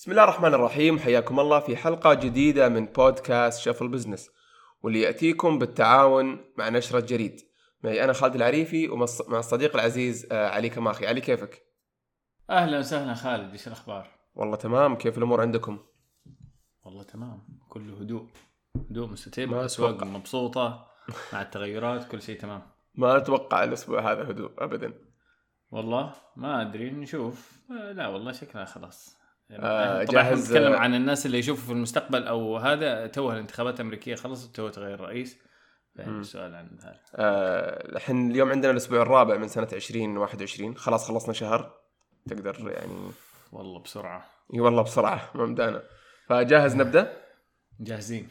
بسم الله الرحمن الرحيم. حياكم الله في حلقة جديدة من بودكاست شفل بزنس واللي يأتيكم بالتعاون مع نشرة جريد. معي أنا خالد العريفي ومع الصديق العزيز آه، علي كماخي. علي كيفك؟ أهلا وسهلا خالد إيش الأخبار؟ والله تمام. كيف الأمور عندكم؟ والله تمام. كله هدوء هدوء مستتب الأسواق مبسوطة مع التغيرات كل شيء تمام. ما أتوقع الأسبوع هذا هدوء أبدا. والله ما أدري نشوف. آه، لا والله شكلها خلاص. آه طبعا جاهز نتكلم عن الناس اللي يشوفوا في المستقبل أو هذا توها الانتخابات الأمريكية خلصت تو تغير رئيس السؤال عن هذا. آه، الحين آه اليوم عندنا الأسبوع الرابع من سنة 2021 خلاص خلصنا شهر. تقدر يعني والله بسرعة. إي والله بسرعة ما بدانا فجاهز نبدأ؟ جاهزين.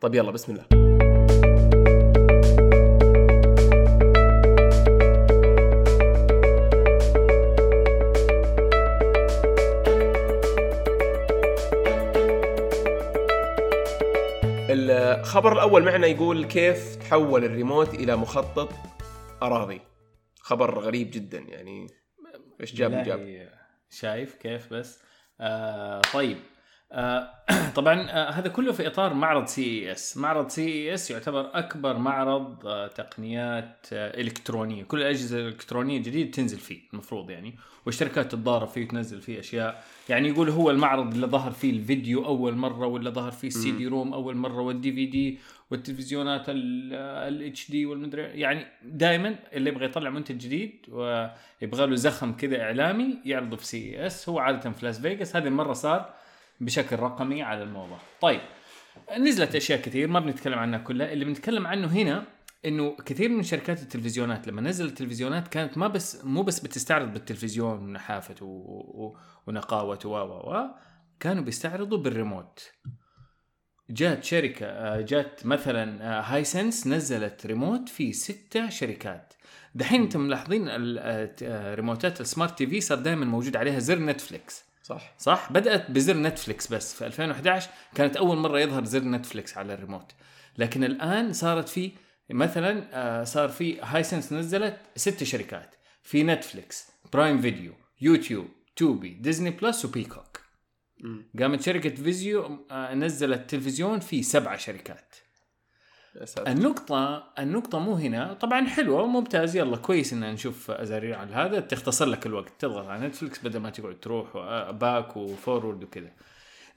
طيب يلا بسم الله. الخبر الأول معنا يقول كيف تحول الريموت إلى مخطط أراضي. خبر غريب جدا يعني. إيش جاب؟ جاب. شايف كيف بس. آه طيب. طبعا آه هذا كله في إطار معرض سي اي اس معرض سي اي اس يعتبر أكبر معرض آه تقنيات آه إلكترونية. كل الأجهزة الإلكترونية الجديدة تنزل فيه المفروض يعني. والشركات تتضارب فيه وتنزل فيه أشياء. يعني يقول هو المعرض اللي ظهر فيه الفيديو أول مرة ولا ظهر فيه ال CD-ROM أول مرة وال DVD والتلفزيونات ال HD والمدري يعني دائما اللي يبغى يطلع منتج جديد ويبغى له زخم كذا إعلامي يعرضه في CES هو عادة في لاس فيغاس هذه المرة صار بشكل رقمي على الموضوع. طيب نزلت أشياء كثير ما بنتكلم عنها كلها. اللي بنتكلم عنه هنا إنه كثير من شركات التلفزيونات لما نزلت التلفزيونات كانت ما بس مو بس بتستعرض بالتلفزيون ونحافته ونقاوته و و كانوا بيستعرضوا بالريموت. جات شركة جات مثلا Hisense نزلت ريموت في ستة شركات. دحين أنتم ملاحظين الريموتات ال smart TV صار دائما موجود عليها زر Netflix. صح. صح؟ بدأت بزر Netflix بس. في 2011 كانت أول مرة يظهر زر Netflix على الريموت. لكن الآن صارت في مثلا آه، صار في Hisense نزلت ست شركات. في Netflix Prime Video YouTube Tubi Disney Plus و Peacock قامت شركة Vizio آه، نزلت تلفزيون في سبعة شركات. النقطة النقطة مو هنا. طبعا حلوة وممتاز. يلا كويس إن نشوف ازارير على هذا. تختصر لك الوقت. تضغط على Netflix بدل ما تقعد تروح back و forward وكذا.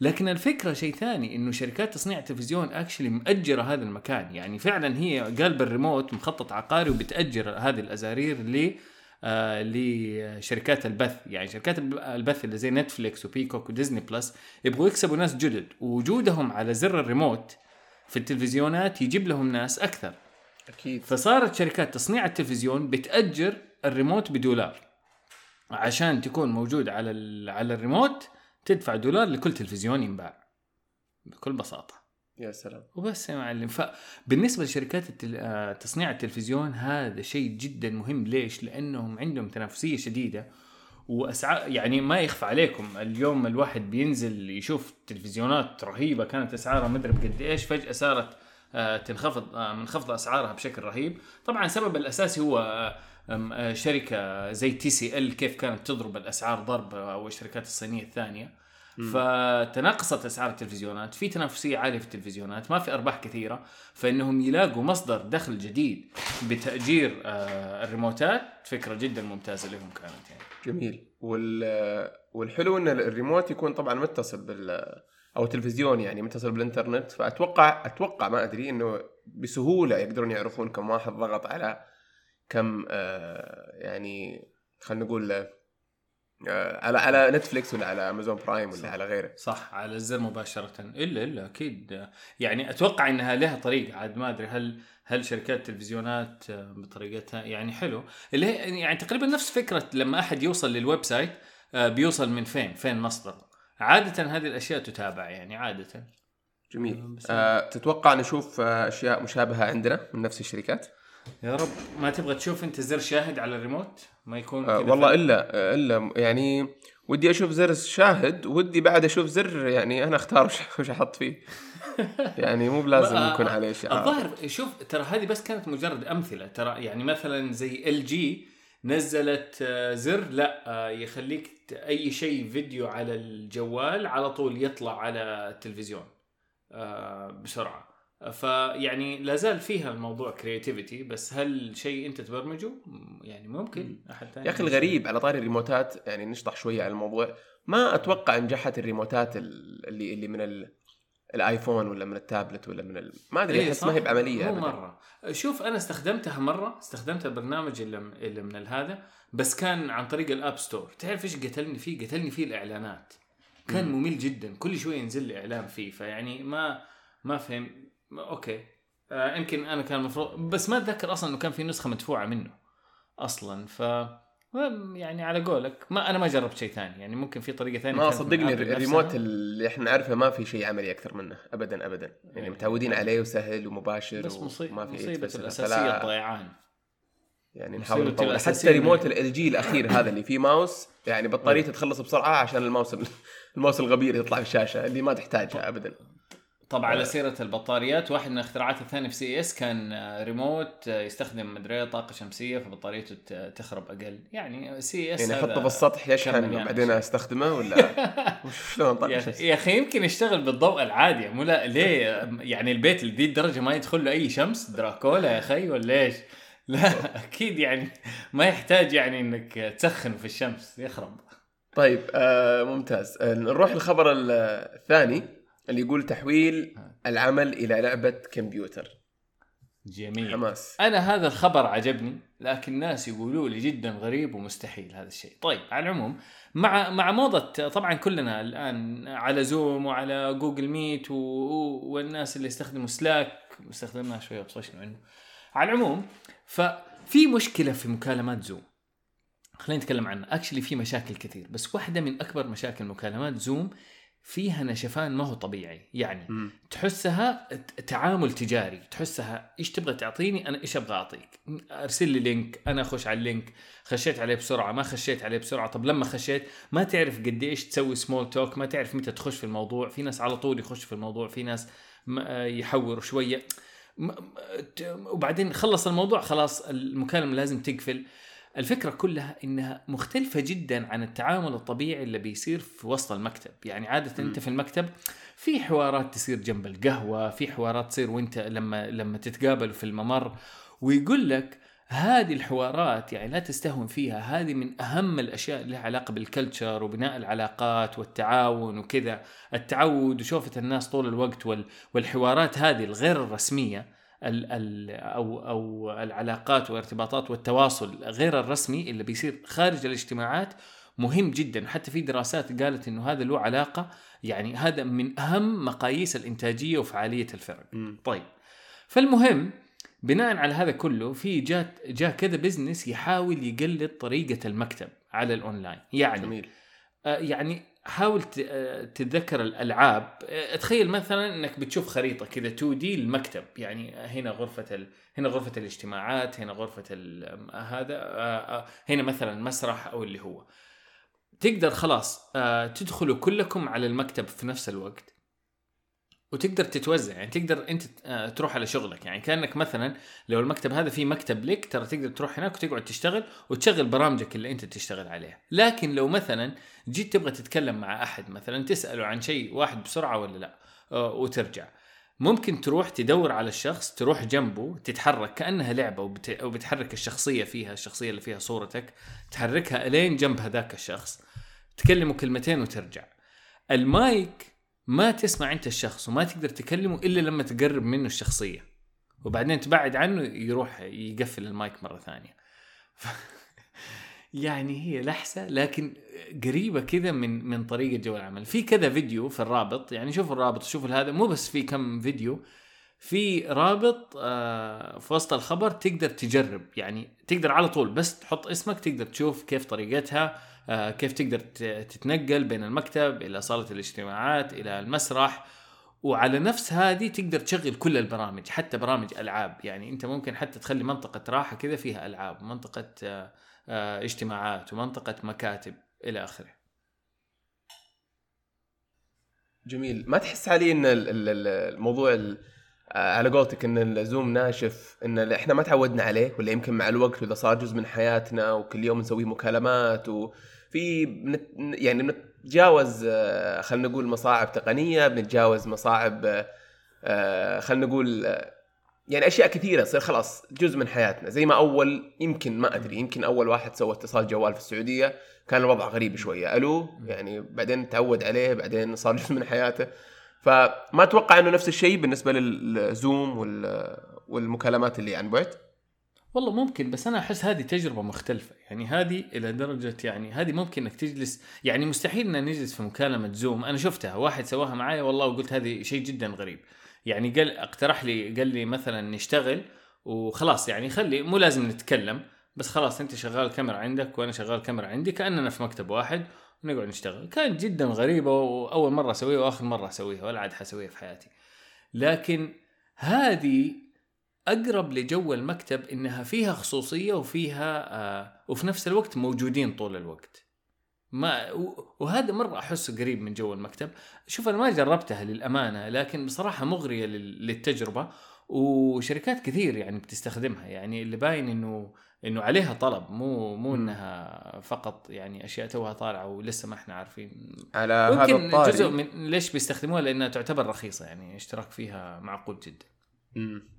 لكن الفكرة شيء ثاني إنه شركات تصنيع التلفزيون actually مأجرة هذا المكان. يعني فعلا هي قلب الريموت مخطط عقاري وبتأجر هذه الأزارير ل آه لشركات البث. يعني شركات البث اللي زي نتفليكس وبيكوك وديزني بلس يبغوا يكسبوا ناس جدد. ووجودهم على زر الريموت في التلفزيونات يجيب لهم ناس أكثر. أكيد. فصارت شركات تصنيع التلفزيون بتأجر الريموت بدولار. عشان تكون موجود على على الريموت تدفع دولار لكل تلفزيون ينباع. بكل بساطة. يا سلام. وبس يا معلم. فبالنسبة لشركات التل... آه، تصنيع التلفزيون هذا شيء جدا مهم. ليش؟ لأنهم عندهم تنافسية شديدة. واسعار يعني ما يخفى عليكم. اليوم الواحد بينزل يشوف تلفزيونات رهيبة كانت أسعارها مدري بقد إيش فجأة صارت آه، تنخفض آه، منخفض أسعارها بشكل رهيب. طبعا السبب الأساسي هو آه، شركة زي تي سي ال كيف كانت تضرب الأسعار ضرب أو الشركات الصينية الثانية. فتناقصت أسعار التلفزيونات. في تنافسية عالية في التلفزيونات ما في أرباح كثيرة. فإنهم يلاقوا مصدر دخل جديد بتأجير الريموتات. فكرة جدا ممتازة لهم كانت يعني. جميل. وال والحلو إن الريموت يكون طبعا متصل بال أو التلفزيون يعني متصل بالإنترنت. فاتوقع أتوقع ما أدري إنه بسهولة يقدرون يعرفون كم واحد ضغط على كم آه يعني خلينا نقول آه على على نتفليكس ولا على أمازون برايم ولا صح. على غيره. صح على الزر مباشرة. الا إلا أكيد. يعني أتوقع إنها لها طريقة. عاد ما أدري هل هل شركات التلفزيونات بطريقتها يعني حلو. اللي هي يعني تقريبا نفس فكرة لما أحد يوصل لل website آه، بيوصل من فين؟ فين مصدره عادة هذه الأشياء تتابع يعني عادة. جميل. آه تتوقع نشوف آه، أشياء مشابهة عندنا من نفس الشركات؟ يا رب. ما تبغى تشوف أنت زر شاهد على الريموت؟ ما يكون آه والله إلا آه، إلا يعني ودي أشوف زر شاهد ودي بعد أشوف زر يعني أنا أختار وش أحط فيه. يعني مو بلازم يكون عليه شعار الظاهر شوف ترى هذه بس كانت مجرد أمثلة. ترى يعني مثلا زي ال جي نزلت آه، زر لا آه، يخليك أي شيء فيديو على الجوال على طول يطلع على التلفزيون آه، بسرعة. فيعني لا زال فيها الموضوع creativity بس هل شيء أنت تبرمجه؟ يعني ممكن. أحد ثاني يا أخي الغريب على طاري الريموتات يعني نشطح شوية على الموضوع ما أتوقع نجحت الريموتات ال- اللي اللي من ال... الآيفون ولا من التابلت ولا من ال... ما أدري إيه أحس صح. ما هي بعمليه مو. مرة. شوف أنا استخدمتها مرة استخدمت البرنامج اللي, اللي من هذا بس كان عن طريق ال App Store. تعرف إيش قتلني فيه؟ قتلني فيه الإعلانات. كان مم. ممل جدا. كل شوية ينزل لي إعلان فيه فيعني ما ما فهم. أوكي. آه يمكن أنا كان المفروض بس ما أتذكر أصلا إنه كان في نسخة مدفوعة منه أصلا ف يعني على قولك ما أنا ما جربت شيء ثاني يعني ممكن في طريقة ثانية بس صدقني الريموت. اللي إحنا نعرفه ما في شيء عملي أكثر منه ابدا ابدا يعني إيه. متعودين عليه وسهل ومباشر بس مصيبه وما في مصيبة. الأساسية الضيعان يعني نحاول نطور حتى ريموت ال جي الأخير هذا اللي فيه ماوس يعني بطاريته تخلص بسرعة عشان الماوس الماوس الغبي يطلع في الشاشة اللي ما تحتاجها ابدا طبعا على سيرة البطاريات واحد من الاختراعات الثانية في CES كان آه، ريموت آه، يستخدم مدري طاقة شمسية فبطاريته تخرب أقل. يعني CES يعني هذا أحطه في السطح يشحن مليان وبعدين أشياء. أستخدمه ولا؟ شلون يا طاقه أخي- شمس يا أخي يمكن يشتغل بالضوء العادي. مو لا ليه؟ يعني البيت لذي الدرجة ما يدخل له أي شمس؟ دراكولا يا أخي ولا إيش؟ لا أكيد يعني ما يحتاج يعني إنك تسخن في الشمس يخرب. طيب آه ممتاز. آه نروح الخبر ال- الثاني. اللي يقول تحويل العمل إلى لعبة كمبيوتر. جميل. حماس. أنا هذا الخبر عجبني لكن الناس يقولوا لي جدا غريب ومستحيل هذا الشيء. طيب على العموم مع مع موضة طبعا كلنا الآن على زوم وعلى جوجل ميت و... والناس اللي يستخدموا سلاك استخدمناها شوية وطفشنا منه على العموم ففي مشكلة في مكالمات زوم خلينا نتكلم عنها. actually في مشاكل كثير بس واحدة من أكبر مشاكل مكالمات زوم فيها نشفان ما هو طبيعي. يعني مم. تحسها تعامل تجاري. تحسها إيش تبغى تعطيني؟ أنا إيش أبغى أعطيك؟ أرسل لي link. أنا أخش على ال link. خشيت عليه بسرعة. ما خشيت عليه بسرعة. طب لما خشيت ما تعرف قد إيش تسوي small talk ما تعرف متى تخش في الموضوع. في ناس على طول يخش في الموضوع. في ناس يحوروا شوية. م- م- وبعدين خلص الموضوع. خلاص المكالمة لازم تقفل. الفكرة كلها إنها مختلفة جدا عن التعامل الطبيعي اللي بيصير في وسط المكتب، يعني عادة م. أنت في المكتب في حوارات تصير جنب القهوة، في حوارات تصير وأنت لما لما تتقابلوا في الممر ويقول لك هذه الحوارات يعني لا تستهون فيها، هذه من أهم الأشياء اللي لها علاقة بالكلتشر وبناء العلاقات والتعاون وكذا، التعود وشوفة الناس طول الوقت وال والحوارات هذه الغير الرسمية. ال ال أو أو العلاقات والارتباطات والتواصل غير الرسمي اللي بيصير خارج الاجتماعات مهم جدا حتى في دراسات قالت إنه هذا له علاقة يعني هذا من أهم مقاييس الإنتاجية وفعالية الفرق. مم. طيب فالمهم بناء على هذا كله في جات جاء كذا business يحاول يقلد طريقة المكتب على الاونلاين يعني جميل آه، يعني حاول تتذكر الألعاب. تخيل مثلا إنك بتشوف خريطة كذا 2D المكتب يعني هنا غرفة ال... هنا غرفة الاجتماعات هنا غرفة ال... هذا آه، آه، هنا مثلا مسرح أو اللي هو. تقدر خلاص آه، تدخلوا كلكم على المكتب في نفس الوقت. وتقدر تتوزع يعني تقدر أنت آه، تروح على شغلك. يعني كأنك مثلا لو المكتب هذا فيه مكتب لك ترى تقدر تروح هناك وتقعد تشتغل وتشغل برامجك اللي أنت تشتغل عليها. لكن لو مثلا جيت تبغى تتكلم مع أحد مثلا تسأله عن شيء واحد بسرعة ولا لا آه، وترجع. ممكن تروح تدور على الشخص تروح جنبه تتحرك كأنها لعبة وبت... وبتحرك الشخصية فيها الشخصية اللي فيها صورتك تحركها إلين جنب هذاك الشخص تكلمه كلمتين وترجع. المايك ما تسمع انت الشخص وما تقدر تكلمه إلا لما تقرب منه الشخصية. وبعدين تبعد عنه يروح يقفل المايك مرة ثانية. ف... يعني هي لحسة لكن قريبة كذا من من طريقة جو العمل. في كذا فيديو في الرابط يعني شوفوا الرابط شوفوا هذا مو بس في كم فيديو. في رابط آه، في وسط الخبر تقدر تجرب يعني تقدر على طول بس تحط اسمك تقدر تشوف كيف طريقتها. كيف تقدر تتنقل بين المكتب إلى صالة الاجتماعات إلى المسرح. وعلى نفس هذه تقدر تشغل كل البرامج حتى برامج ألعاب. يعني أنت ممكن حتى تخلي منطقة راحة كذا فيها ألعاب منطقة آه، آه، اجتماعات ومنطقة مكاتب إلى آخره. جميل. ما تحس علي إن ال- ال- ال- الموضوع ال- آه، على قولتك إن الزوم ناشف إن إحنا ما تعودنا عليه ولا يمكن مع الوقت وإذا صار جزء من حياتنا وكل يوم نسوي مكالمات وفي بنت يعني بنتجاوز آه، خلينا نقول مصاعب تقنية بنتجاوز مصاعب آه، خلينا نقول آه، يعني أشياء كثيرة تصير خلاص جزء من حياتنا. زي ما أول يمكن ما أدري يمكن أول واحد سوى اتصال جوال في السعودية كان الوضع غريب شوية. ألو؟ يعني بعدين تعود عليه بعدين صار جزء من حياته. فما أتوقع إنه نفس الشيء بالنسبة للزوم وال والمكالمات اللي عن بعد والله ممكن بس أنا أحس هذه تجربة مختلفة. يعني هذه إلى درجة يعني هذه ممكن إنك تجلس يعني مستحيل إن نجلس في مكالمة زوم أنا شفتها واحد سواها معايا والله وقلت هذه شيء جدا غريب. يعني قال اقترح لي قال لي مثلا نشتغل وخلاص يعني خلي مو لازم نتكلم بس خلاص أنت شغال كاميرا عندك وأنا شغال كاميرا عندي كأننا في مكتب واحد ونقعد نشتغل. كانت جدا غريبة وأول مرة أسويها وآخر مرة أسويها ولا عاد حسويها في حياتي. لكن هذه أقرب لجو المكتب إنها فيها خصوصية وفيها آه وفي نفس الوقت موجودين طول الوقت. ما وهذا مرة احسه قريب من جو المكتب. شوف أنا ما جربتها للأمانة لكن بصراحة مغرية لل- للتجربة وشركات كثير يعني بتستخدمها. يعني اللي باين إنه إنه عليها طلب مو مو. إنها فقط يعني أشياء توها طالعة ولسه ما إحنا عارفين. على هذا الطاري. جزء من ليش بيستخدموها؟ لأنها تعتبر رخيصة يعني اشتراك فيها معقول جدا. مم.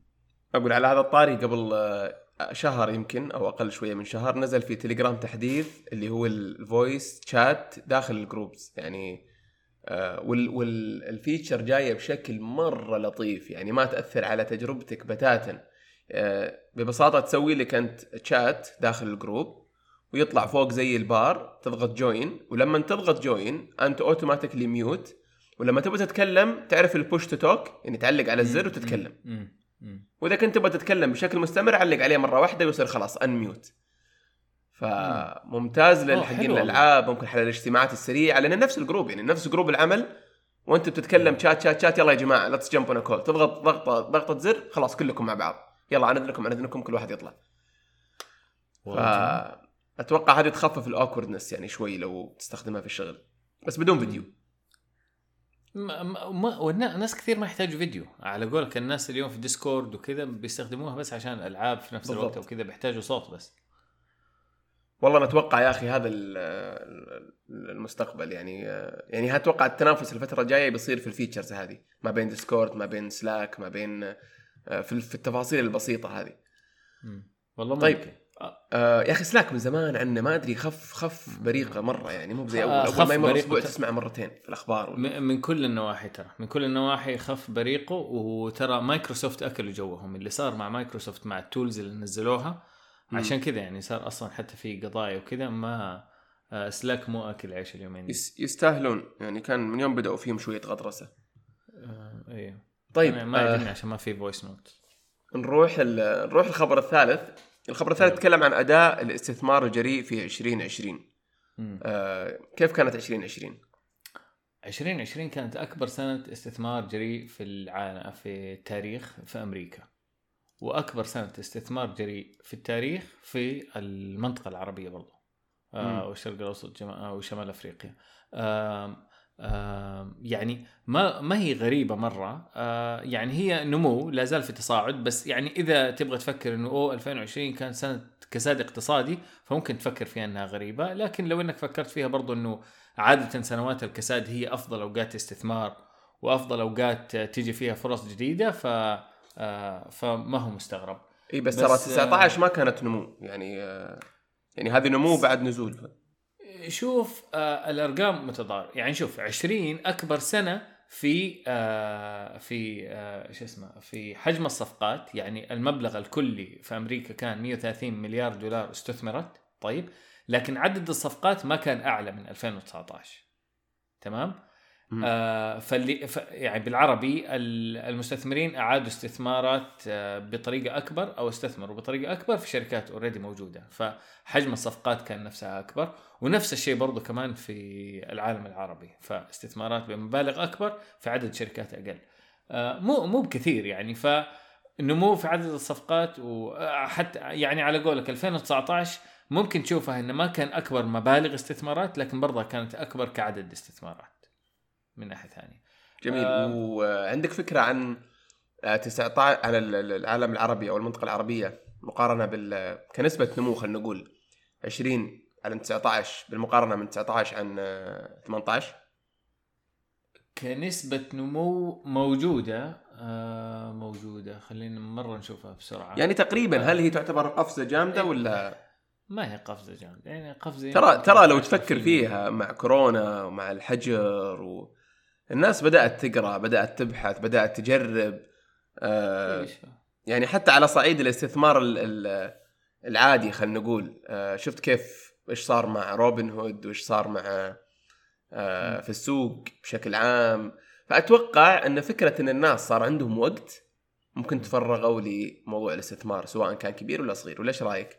أقول على هذا الطاري قبل آه، شهر يمكن أو أقل شوية من شهر نزل في تليجرام تحديث اللي هو ال voice chat داخل ال groups يعني آه، وال وال feature جاية بشكل مرة لطيف. يعني ما تأثر على تجربتك بتاتا. آه، ببساطة تسوي لك أنت تشات داخل ال group ويطلع فوق زي البار تضغط join ولما تضغط join أنت automatically mute ولما تبغى تتكلم تعرف ال push to talk يعني تعلق على الزر وتتكلم. وإذا كنت تبغى تتكلم بشكل مستمر علق عليه مرة واحدة ويصير خلاص unmute فممتاز أوه، للحق حلو والله. الالعاب ممكن حل الاجتماعات السريعة لأن نفس ال group يعني نفس group العمل وأنت بتتكلم chat chat chat يلا يا جماعة let's jump on call تضغط ضغطة ضغطة زر خلاص كلكم مع بعض. يلا عندكم عندكم كل واحد يطلع. فاتوقع هذه تخفف ال awkwardness يعني شوي لو تستخدمها في الشغل بس بدون فيديو. ما ما ما- والنا- ناس كثير ما يحتاجوا فيديو على قولك الناس اليوم في ديسكورد وكذا بيستخدموها بس عشان الالعاب في نفس الوقت. وكذا بيحتاجوا صوت بس والله أنا أتوقع يا أخي هذا ال- ال- المستقبل يعني يعني أتوقع التنافس الفترة الجاية بيصير في ال features هذه ما بين ديسكورد ما بين سلاك ما بين آه، في التفاصيل البسيطة هذه. والله طيب. ممكن آه، آه يا أخي Slack من زمان عنا ما أدري خف خف بريقه مرة يعني مو زي أول آه، أول ما يمر أسبوع تسمع مرتين في الأخبار من كل النواحي ترى من كل النواحي خف بريقه وترى مايكروسوفت اكلوا جوهم اللي صار مع مايكروسوفت مع ال tools اللي نزلوها. عشان كذا يعني صار أصلا حتى في قضايا وكذا ما آه، Slack مو أكل عيش اليومين دي. يس- يستاهلون يعني كان من يوم بدأوا فيهم شوية غطرسة آه، أيوه طيب ما آه عشان ما في voice note نروح ال- نروح الخبر الثالث الخبر الثالث يتكلم عن أداء الاستثمار الجريء في 2020 آه كيف كانت 2020 2020 كانت أكبر سنة استثمار جريء في العالم في التاريخ في أمريكا. وأكبر سنة استثمار جريء في التاريخ في المنطقة العربية برضو. آه والشرق الأوسط آه، وشمال أفريقيا. آم يعني ما ما هي غريبة مرة. آه يعني هي نمو لا زال في تصاعد بس يعني إذا تبغى تفكر إنه أوه 2020 كان سنة كساد اقتصادي فممكن تفكر فيها إنها غريبة. لكن لو إنك فكرت فيها برضو إنه عادة سنوات الكساد هي أفضل أوقات استثمار وأفضل أوقات تيجي فيها فرص جديدة ف آه فما هو مستغرب. إي بس, ترى آه، 19 ما كانت نمو. يعني آه يعني هذه نمو بعد نزول. شوف آه الأرقام متضاربه يعني شوف 20 أكبر سنة في آه في آه شو اسمه في حجم الصفقات. يعني المبلغ الكلي في أمريكا كان 130 مليار دولار استثمرت. طيب لكن عدد الصفقات ما كان أعلى من 2019 تمام. آه فاللي ف يعني بالعربي ال- المستثمرين أعادوا استثمارات آه بطريقة أكبر أو استثمروا بطريقة أكبر في شركات اوريدي موجودة. فحجم الصفقات كان نفسها أكبر ونفس الشيء برضو كمان في العالم العربي. فاستثمارات بمبالغ أكبر في عدد شركات أقل. آه مو مو بكثير يعني. ف نمو في عدد الصفقات وحتى يعني على قولك 2019 ممكن تشوفها إنه ما كان أكبر مبالغ استثمارات لكن برضها كانت أكبر كعدد استثمارات. من ناحية ثانية جميل آه. وعندك فكرة عن آه، 19 على ال- ال- العالم العربي أو المنطقة العربية مقارنة بال كنسبة نمو خلينا نقول 20 على 19 بالمقارنة من 19 عن آه، 18 كنسبة نمو موجودة آه موجودة خلينا مرة نشوفها بسرعة يعني تقريبا آه. هل هي تعتبر قفزة جامدة إيه. ولا ما هي قفزة جامدة يعني قفزة ترى يمكن ترى لو 15%. تفكر فيها مع كورونا ومع الحجر و... الناس بدأت تقرأ بدأت تبحث بدأت تجرب آه؟ يعني حتى على صعيد الاستثمار ال- ال- العادي خلينا نقول آه، شفت كيف إيش صار مع روبن هود وإيش صار مع آه، في السوق بشكل عام فأتوقع أن فكرة أن الناس صار عندهم وقت ممكن تفرغوا لموضوع الاستثمار سواء كان كبير ولا صغير ولا إيش رايك؟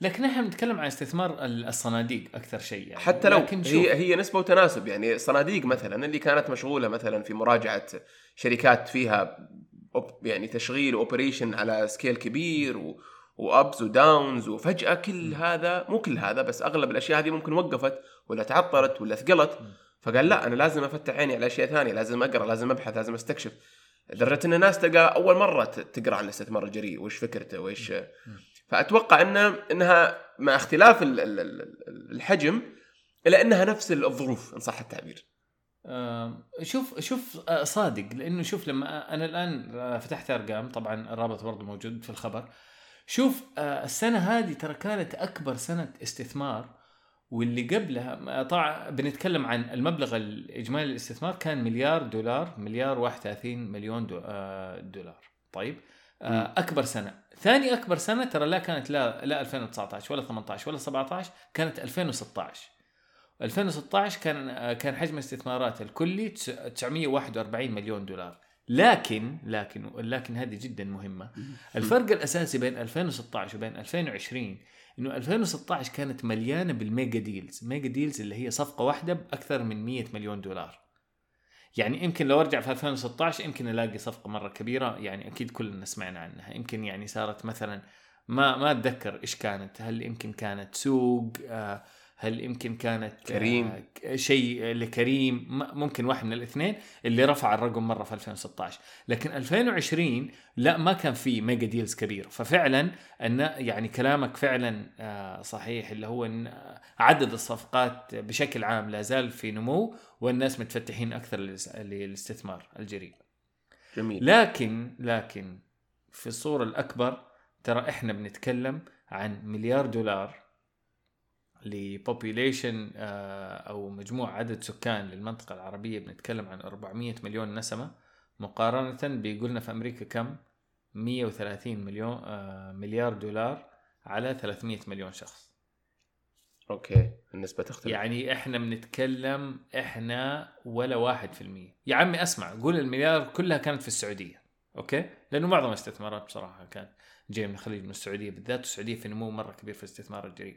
لكن إحنا بنتكلم عن استثمار ال- الصناديق أكثر شيء يعني. حتى لو لكن هي هي نسبة وتناسب. يعني صناديق مثلا اللي كانت مشغولة مثلا في مراجعة شركات فيها يعني تشغيل و operation على scale كبير و ups و downs وفجأة كل هذا مو كل هذا بس أغلب الأشياء هذه ممكن وقفت ولا تعطلت ولا ثقلت. فقال لا أنا لازم أفتح عيني على أشياء ثانية لازم أقرأ لازم أبحث لازم أستكشف. لدرجة إن الناس تلقى أول مرة تقرأ عن الاستثمار الجريء. وش فكرته؟ وإيش فأتوقع ان إنها مع اختلاف ال- ال- ال- الحجم الا إنها نفس الظروف إن صح التعبير شوف شوف آه، صادق لأنه شوف لما أنا الآن آه، فتحت أرقام طبعا الرابط برضه موجود في الخبر شوف آه، السنة هذه ترى كانت أكبر سنة استثمار واللي قبلها آه، طبعا بنتكلم عن المبلغ الإجمالي للاستثمار كان مليار دولار مليار 31 مليون دو- آه، دولار طيب. آه، أكبر سنة. ثاني أكبر سنة ترى لا كانت لا لا 2019 ولا 18 ولا 17 كانت 2016 2016 كان كان حجم الاستثمارات الكلي تس- 941 مليون دولار. لكن لكن لكن هذه جدا مهمة. الفرق الأساسي بين 2016 وبين 2020 إنه 2016 كانت مليانة بال mega deals. mega deals اللي هي صفقة واحدة بأكثر من 100 مليون دولار. يعني يمكن لو أرجع في 2016 يمكن ألاقي صفقة مرة كبيرة يعني أكيد كلنا سمعنا عنها. يمكن يعني صارت مثلا ما ما أتذكر إيش كانت. هل يمكن كانت سوق؟ آه، هل يمكن كانت كريم. آه، شيء لكريم؟ ممكن واحد من الاثنين اللي رفع الرقم مرة في 2016 لكن 2020 لا ما كان في mega deals كبير ففعلا أن يعني كلامك فعلا آه، صحيح اللي هو إن عدد الصفقات بشكل عام لا زال في نمو والناس متفتحين أكثر للاس- للاستثمار الجريء. جميل. لكن لكن في الصورة الأكبر ترى إحنا بنتكلم عن مليار دولار ل population أو مجموع عدد سكان للمنطقة العربية بنتكلم عن 400 مليون نسمة. مقارنة بيقولنا في أمريكا كم؟ 130 مليون آه، مليار دولار على 300 مليون شخص. okay النسبة تختلف. يعني إحنا بنتكلم إحنا ولا واحد في المية. يا عمي أسمع قول المليار كلها كانت في السعودية okay؟ لأنه معظم الاستثمارات بصراحة كانت جاية من الخليج من السعودية بالذات السعودية في نمو مرة كبير في الاستثمار الجريء.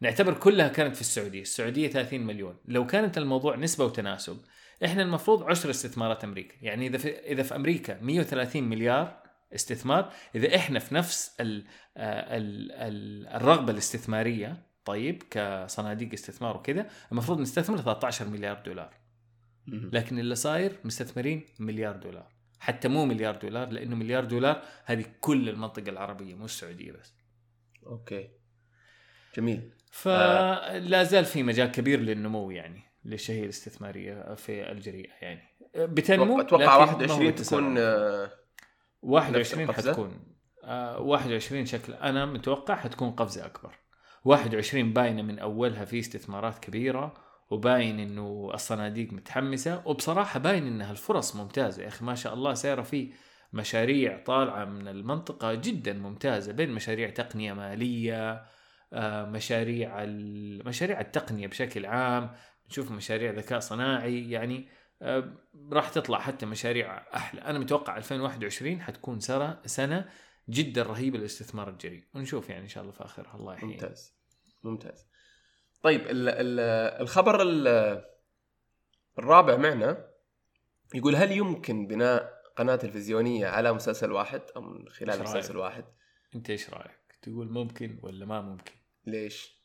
نعتبر كلها كانت في السعودية. السعودية 30 مليون. لو كانت الموضوع نسبة وتناسب إحنا المفروض عشر استثمارات أمريكا. يعني إذا في إذا في أمريكا 130 مليار استثمار إذا إحنا في نفس ال ال ال الرغبة الاستثمارية طيب كصناديق استثمار وكذا المفروض نستثمر 13 مليار دولار. لكن اللي صاير مستثمرين مليار دولار. حتى مو مليار دولار لأنه مليار دولار هذه كل المنطقة العربية مو السعودية بس. أوكي. جميل. فلا زال في مجال كبير للنمو يعني للشهية الاستثمارية في الجريئة يعني بتنمو أتوقع لكن ما هو 21 التسارع. تكون آه، 21 القفزة؟ حتكون آه 21 شكل أنا متوقع حتكون قفزة أكبر 21 باينة من أولها في استثمارات كبيرة وباين إنه الصناديق متحمسة وبصراحة باين إنها الفرص ممتازة يا أخي ما شاء الله سيرة في مشاريع طالعة من المنطقة جدا ممتازة بين مشاريع تقنية مالية آه، مشاريع ال- مشاريع التقنية بشكل عام نشوف مشاريع ذكاء صناعي يعني آه، راح تطلع حتى مشاريع أحلى. أنا متوقع 2021 حتكون سنة سنة جدا رهيبة للاستثمار الجريء ونشوف يعني إن شاء الله في آخرها الله يحيي ممتاز. ممتاز. طيب ال ال الخبر ال- الرابع معنا يقول هل يمكن بناء قناة تلفزيونية على مسلسل واحد أو من خلال؟ مسلسل واحد؟ أنت إيش رأيك؟ تقول ممكن ولا ما ممكن؟ ليش؟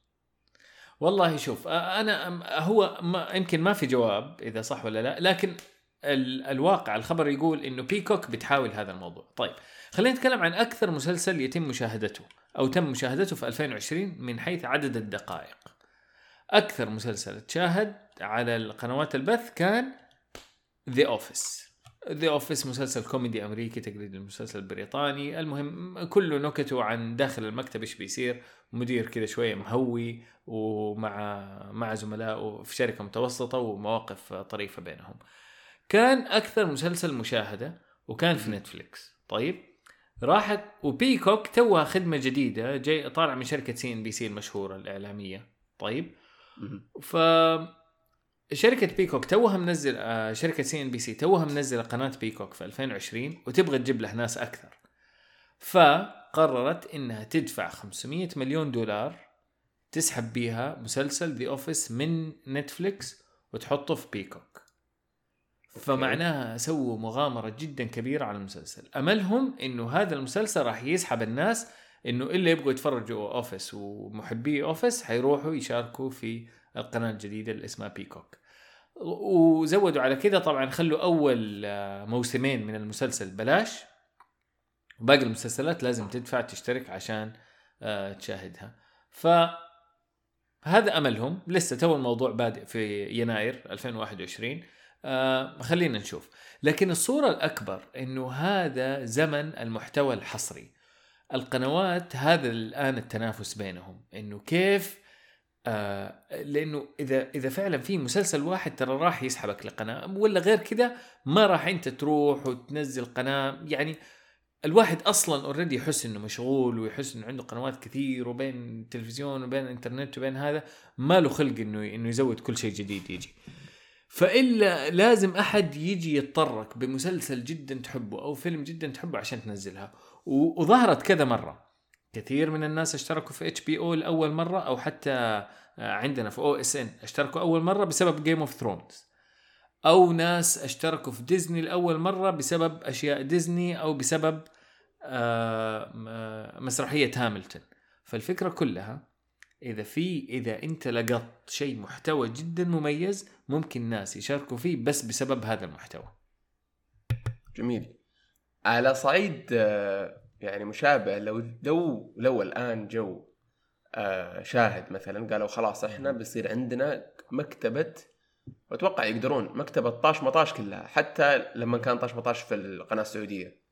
والله شوف أنا هو ما يمكن ما في جواب إذا صح ولا لا لكن ال- الواقع الخبر يقول إنه Peacock بتحاول هذا الموضوع. طيب خلينا نتكلم عن أكثر مسلسل يتم مشاهدته أو تم مشاهدته في 2020 من حيث عدد الدقائق. أكثر مسلسل تشاهد على القنوات البث كان The Office The Office مسلسل كوميدي أمريكي تقليد المسلسل البريطاني. المهم كله نكته عن داخل المكتب إيش بيصير. مدير كذا شوية مهوي ومع مع زملائه في شركة متوسطة ومواقف طريفة بينهم. كان أكثر مسلسل مشاهدة وكان في نتفليكس. طيب راحت و Peacock توها خدمة جديدة جاي طالع من شركة CNBC المشهورة الإعلامية. طيب. ف شركة Peacock توها منزل آه، شركة CNBC توها منزلة قناة Peacock في 2020 وتبغى تجيب له ناس أكثر. فقررت إنها تدفع 500 مليون دولار تسحب بيها مسلسل The Office من نتفليكس وتحطه في Peacock. فمعناها سووا مغامرة جدا كبيرة على المسلسل أملهم أنه هذا المسلسل راح يسحب الناس أنه اللي يبغوا يتفرجوا Office ومحبي Office حيروحوا يشاركوا في القناة الجديدة اللي اسمها Peacock وزودوا على كذا طبعا خلوا أول آه، موسمين من المسلسل بلاش وباقي المسلسلات لازم تدفع تشترك عشان آه، تشاهدها. ف هذا أملهم. لسه تو الموضوع بادئ في يناير 2021 آه خلينا نشوف. لكن الصورة الأكبر أنه هذا زمن المحتوى الحصري. القنوات هذا الآن التنافس بينهم. أنه كيف آه لأنه إذا إذا فعلا في مسلسل واحد ترى راح يسحبك لقناة ولا غير كذا ما راح أنت تروح وتنزل قناة. يعني الواحد أصلا already يحس إنه مشغول ويحس إنه عنده قنوات كثير وبين التلفزيون وبين الإنترنت وبين هذا ما له خلق إنه إنه يزود كل شيء جديد يجي. فإلا لازم أحد يجي يتطرق بمسلسل جدا تحبه أو فيلم جدا تحبه عشان تنزلها. وظهرت كذا مرة. كثير من الناس اشتركوا في HBO لأول مرة أو حتى آه، عندنا في OSN اشتركوا أول مرة بسبب Game of Thrones أو ناس اشتركوا في ديزني لأول مرة بسبب أشياء ديزني أو بسبب آه، آه، مسرحية هاملتون. فالفكرة كلها إذا في إذا أنت لقطت شيء محتوى جدا مميز ممكن ناس يشاركوا فيه بس بسبب هذا المحتوى. جميل. على صعيد يعني مشابه لو لو لو الآن جو آه، شاهد مثلا قالوا خلاص إحنا بيصير عندنا مكتبة واتوقع يقدرون مكتبة طاش مطاش كلها حتى لما كان طاش مطاش في القناة السعودية.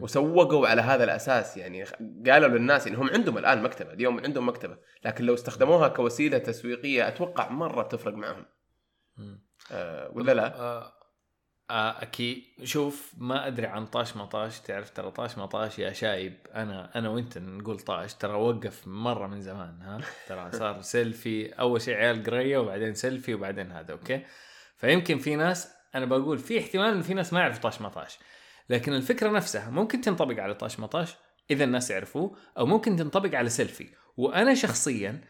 وسوقوا على هذا الأساس يعني قالوا للناس انهم عندهم الآن مكتبة اليوم عندهم مكتبة لكن لو استخدموها كوسيلة تسويقية أتوقع مرة بتفرق معهم. أه ولا لا؟ آه آه أكيد. شوف ما أدري عن طاش مطاش تعرف ترى طاش مطاش يا شايب. أنا أنا وأنت نقول طاش. ترى وقف مرة من زمان ها؟ ترى صار سيلفي. أول شيء عيال قرية وبعدين سيلفي وبعدين هذا okay؟ فيمكن في ناس أنا بقول في احتمال إن في ناس ما يعرفوا طاش مطاش لكن الفكرة نفسها ممكن تنطبق على طاش مطاش إذا الناس يعرفوه أو ممكن تنطبق على سيلفي. وأنا شخصيا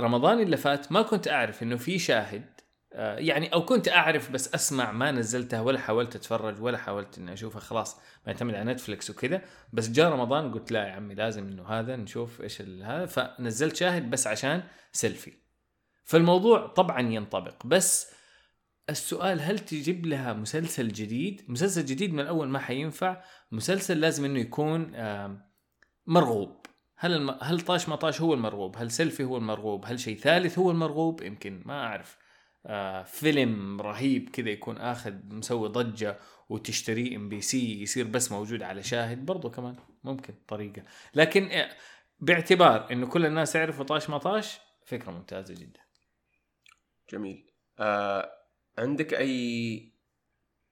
رمضان اللي فات ما كنت أعرف إنه في شاهد آه، يعني أو كنت أعرف بس أسمع ما نزلتها ولا حاولت أتفرج ولا حاولت إني أشوفها خلاص معتمد على نتفلكس وكذا. بس جاء رمضان قلت لا يا عمي لازم إنه هذا نشوف إيش هذا. فنزلت شاهد بس عشان سيلفي. فالموضوع طبعا ينطبق. بس السؤال هل تجيب لها مسلسل جديد؟ مسلسل جديد من اول ما حينفع. مسلسل لازم إنه يكون مرغوب. هل الم... هل طاش مطاش هو المرغوب؟ هل سيلفي هو المرغوب؟ هل شيء ثالث هو المرغوب؟ يمكن ما أعرف. آه فيلم رهيب كذا يكون آخذ مسوي ضجة وتشتريه إم بي سي يصير بس موجود على شاهد برضو كمان ممكن طريقة. لكن آه، باعتبار إنه كل الناس يعرفوا طاش مطاش فكرة ممتازة جدا. جميل. آه عندك أي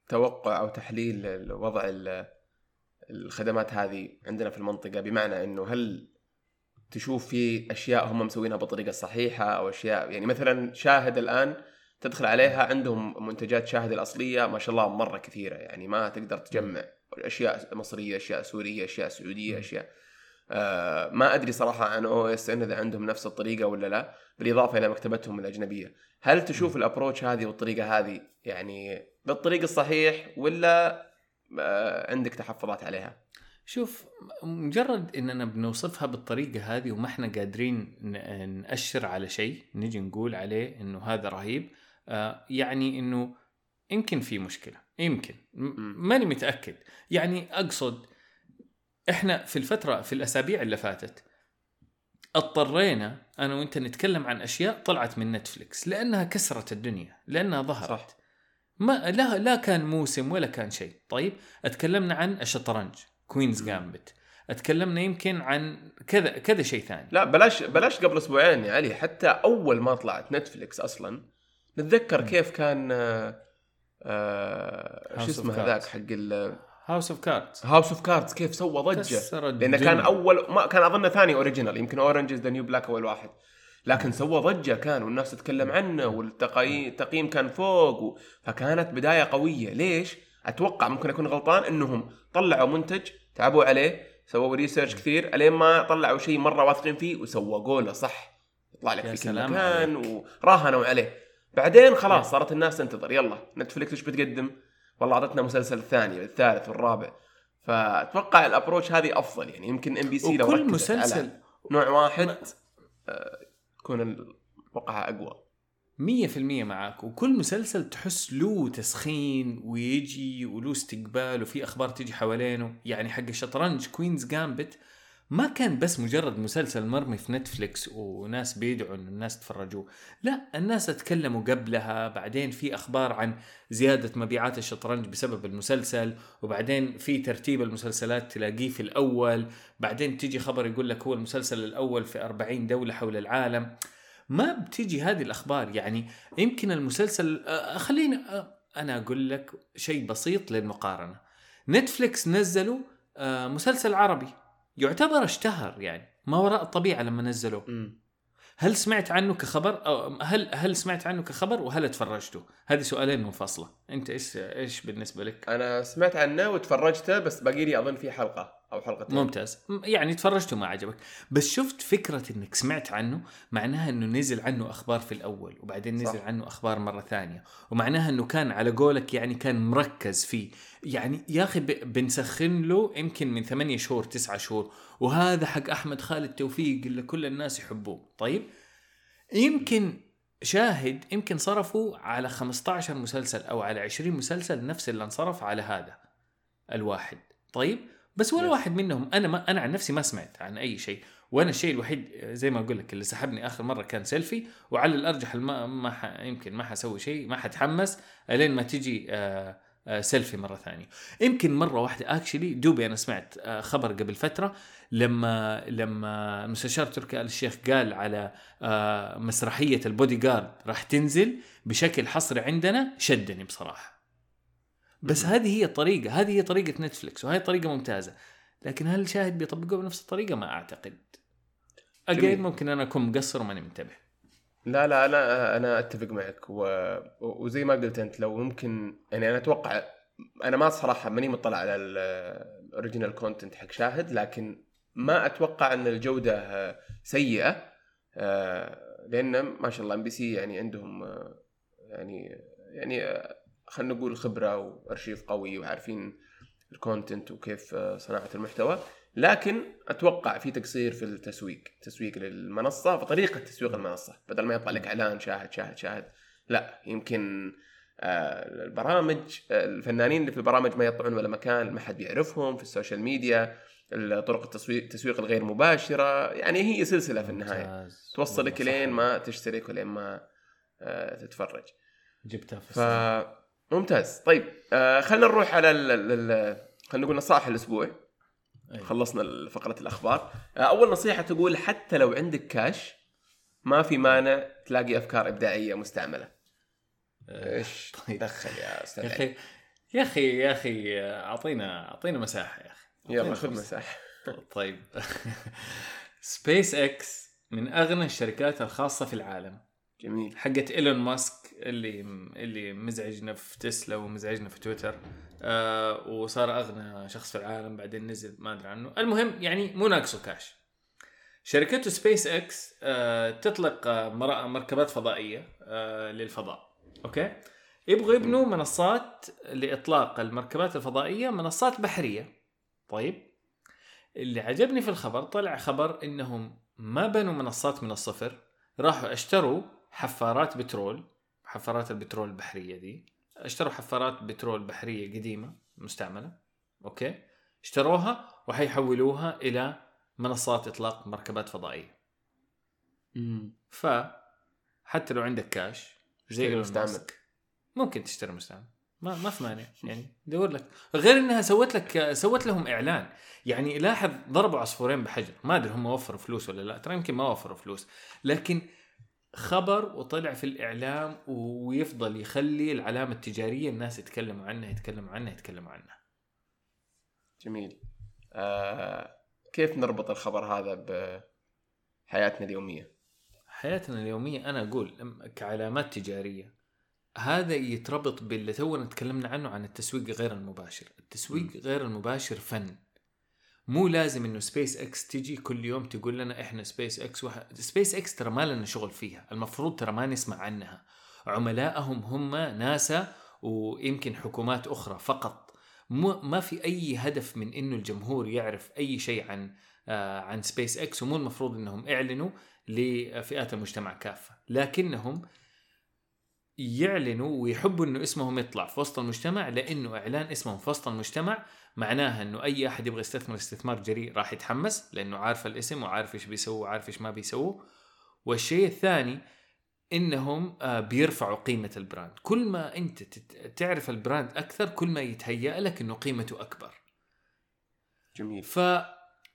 توقع أو تحليل لوضع ال- الخدمات هذه عندنا في المنطقة؟ بمعنى إنه هل تشوف في أشياء هم مسوينها بالطريقة الصحيحه أو أشياء يعني مثلا شاهد الآن تدخل عليها عندهم منتجات شاهد الأصلية ما شاء الله مرة كثيرة يعني ما تقدر تجمع أشياء مصرية أشياء سورية أشياء سعودية أشياء آه ما أدري صراحة عن OSN إذا عندهم نفس الطريقة ولا لا بالإضافة إلى مكتبتهم الأجنبية. هل تشوف ال approach هذه والطريقة هذه يعني بالطريق الصحيح ولا آه عندك تحفظات عليها؟ شوف مجرد اننا بنوصفها بالطريقة هذه وما إحنا قادرين ن- نأشر على شيء نجي نقول عليه إنه هذا رهيب يعني إنه يمكن في مشكلة يمكن. ماني متأكد. يعني أقصد إحنا في الفترة في الأسابيع اللي فاتت اضطرينا أنا وأنت نتكلم عن أشياء طلعت من نتفلكس لأنها كسرت الدنيا لأنها ظهرت. صح. ما لا لا كان موسم ولا كان شيء. طيب اتكلمنا عن الشطرنج Queen's Gambit اتكلمنا يمكن عن كذا كذا شيء ثاني. لا بلاش بلاش قبل أسبوعين يا علي حتى أول ما طلعت نتفليكس أصلا نتذكر. كيف كان آه آه شو اسمه. هذاك حق House of Cards House of Cards كيف سوى ضجة؟ لأنه. كان اول ما كان أظن ثاني original يمكن Orange the New Black أول واحد. لكن سوى ضجة كان والناس تتكلم عنه والتقييم كان فوق و... فكانت بداية قوية. ليش؟ أتوقع ممكن أكون غلطان إنهم طلعوا منتج تعبوا عليه سووا research كثير الين ما طلعوا شيء مرة واثقين فيه وسوقوا له صح يطلع لك في كل مكان. وراهنوا عليه. بعدين خلاص يا. صارت الناس تنتظر. يلا نتفلكس إيش بتقدم؟ والله أعطتنا مسلسل الثاني والثالث والرابع. فأتوقع ال approach هذه أفضل يعني. يمكن MBC لو ركزت مسلسل على نوع واحد ما- آه، تكون اتوقعها أقوى. مية في المية معاك. وكل مسلسل تحس له تسخين ويجي وله استقبال وفي أخبار تجي حوالينه. يعني حق الشطرنج Queen's Gambit ما كان بس مجرد مسلسل مرمي في نتفليكس وناس بيدعوا ان الناس تفرجوه. لا الناس تكلموا قبلها بعدين في أخبار عن زيادة مبيعات الشطرنج بسبب المسلسل وبعدين في ترتيب المسلسلات تلاقيه في الأول بعدين تيجي خبر يقول لك هو المسلسل الأول في 40 دولة حول العالم. ما بتيجي هذه الأخبار. يعني يمكن المسلسل خليني أنا أقول لك شيء بسيط للمقارنة. نتفليكس نزلوا مسلسل عربي. يعتبر اشتهر يعني ما وراء الطبيعة لما نزلوه. هل سمعت عنه كخبر؟ أو هل هل سمعت عنه كخبر وهل تفرجته هذه سؤالين منفصله أنت إيش إيش بالنسبة لك؟ أنا سمعت عنه وتفرجته بس باقي لي أظن في حلقة. أو حلقتين. ممتاز. يعني تفرجته ما عجبك. بس شفت فكرة إنك سمعت عنه معناها إنه نزل عنه أخبار في الأول وبعدين نزل صح. عنه أخبار مرة ثانية. ومعناها إنه كان على قولك يعني كان مركز فيه. يعني يا أخي بنسخن له يمكن من ثمانية شهور تسعة شهور وهذا حق أحمد خالد توفيق اللي كل الناس يحبوه. طيب؟ يمكن شاهد يمكن صرفوا على 15 مسلسل أو على 20 مسلسل نفس اللي انصرف على هذا الواحد. طيب؟ بس ولا. واحد منهم أنا ما أنا عن نفسي ما سمعت عن أي شيء. وأنا الشيء الوحيد زي ما أقول لك اللي سحبني آخر مرة كان سيلفي وعلى الأرجح ما ما ح... يمكن ما حسوي شيء ما حتحمس إلين ما تجي آه آه سيلفي مرة ثانية. يمكن مرة واحدة actually دوبي أنا سمعت آه خبر قبل فترة لما لما المستشار تركي آل الشيخ قال على آه مسرحية البودي جارد راح تنزل بشكل حصري عندنا شدني بصراحة. بس. هذه هي الطريقة هذه هي طريقة نتفلكس وهي طريقة ممتازة. لكن هل الشاهد بيطبقوها بنفس الطريقة؟ ما أعتقد. again ممكن أنا أكون مقصر وماني منتبه. لا لا أنا أنا أتفق معك. و... وزي ما قلت أنت لو ممكن يعني أنا أتوقع أنا ما صراحة ماني مطلع على ال original content حق شاهد لكن ما أتوقع أن الجودة سيئة. آه، لأن ما شاء الله MBC يعني عندهم آه، يعني يعني آه، خلينا نقول خبرة وأرشيف قوي وعارفين ال content وكيف آه، صناعة المحتوى. لكن أتوقع في تقصير في التسويق تسويق للمنصة فطريقة تسويق المنصة. بدل ما يطلع لك إعلان شاهد شاهد شاهد. لا يمكن آه، البرامج آه، الفنانين اللي في البرامج ما يطلعون ولا مكان ما حد بيعرفهم في ال social media. طرق التسويق التسويق الغير مباشرة. يعني هي سلسلة في النهاية. توصلك لين. ما تشترك ولين ما تتفرج. جبتها في ف. ممتاز. طيب آه خلينا نروح على ال... ال... ال... خلينا نقول نصائح الأسبوع. أيوة. خلصنا فقرة الأخبار. آه أول نصيحة تقول حتى لو عندك كاش ما في مانع تلاقي أفكار إبداعية مستعملة. آه، إيش؟ طيب. دخل يا أستاذ يا. أخي يا أخي يا أخي أعطينا أعطينا مساحة يا أخي. يلا خذ. مساحة. طيب. سبيس إكس من أغنى الشركات الخاصة في العالم. جميل. حقت إيلون ماسك اللي اللي مزعجنا في تسلا ومزعجنا في تويتر آه وصار أغنى شخص في العالم بعدين نزل ما أدري عنه. المهم يعني مو ناقصه كاش شركته سبيس إكس آه تطلق آه مر- مركبات فضائية آه للفضاء. أوكي؟ يبغوا يبنوا منصات لإطلاق المركبات الفضائية منصات بحرية. طيب؟ اللي عجبني في الخبر طلع خبر إنهم ما بنوا منصات من الصفر راحوا اشتروا حفارات بترول حفارات البترول البحرية دي. اشتروا حفارات بترول بحرية قديمة مستعملة. أوكي؟ اشتروها وحيحولوها إلى منصات إطلاق مركبات فضائية. ف حتى لو عندك كاش زي اشتري إيلون مستعمل. ماسك؟ ممكن تشتري مستعمل. ما ما في مانع. يعني دور لك. غير إنها سوت لك سوت لهم إعلان. يعني لاحظ ضربوا عصفورين بحجر. ما أدري هم وفروا فلوس ولا لا ترى يمكن ما وفروا فلوس. لكن خبر وطلع في الإعلام ويفضل يخلي العلامة التجارية الناس يتكلموا عنها يتكلموا عنها يتكلموا عنها. جميل. آه كيف نربط الخبر هذا بحياتنا اليومية؟ حياتنا اليومية أنا أقول كعلامات تجارية هذا يتربط باللي تونا تكلمنا عنه عن التسويق غير المباشر. التسويق غير المباشر فن. مو لازم إنه سبيس إكس تجي كل يوم تقول لنا إحنا سبيس إكس وح... سبيس إكس ترى ما لنا شغل فيها. المفروض ترى ما نسمع عنها. عملائهم هم ناسا ويمكن حكومات أخرى فقط. مو ما في أي هدف من إنه الجمهور يعرف أي شيء عن آه عن سبيس إكس ومو المفروض إنهم إعلنوا لفئات المجتمع كافة. لكنهم يعلنوا ويحبوا إنه اسمهم يطلع في وسط المجتمع لأنه إعلان اسمهم في وسط المجتمع معناها إنه أي أحد يبغى يستثمر استثمار جريء راح يتحمس لأنه عارف الاسم وعارف إيش بيسووا وعارف إيش ما بيسووا. والشيء الثاني إنهم آه، بيرفعوا قيمة ال brand. كل ما أنت تعرف ال brand أكثر كل ما يتهيأ لك إنه قيمته أكبر. جميل. ف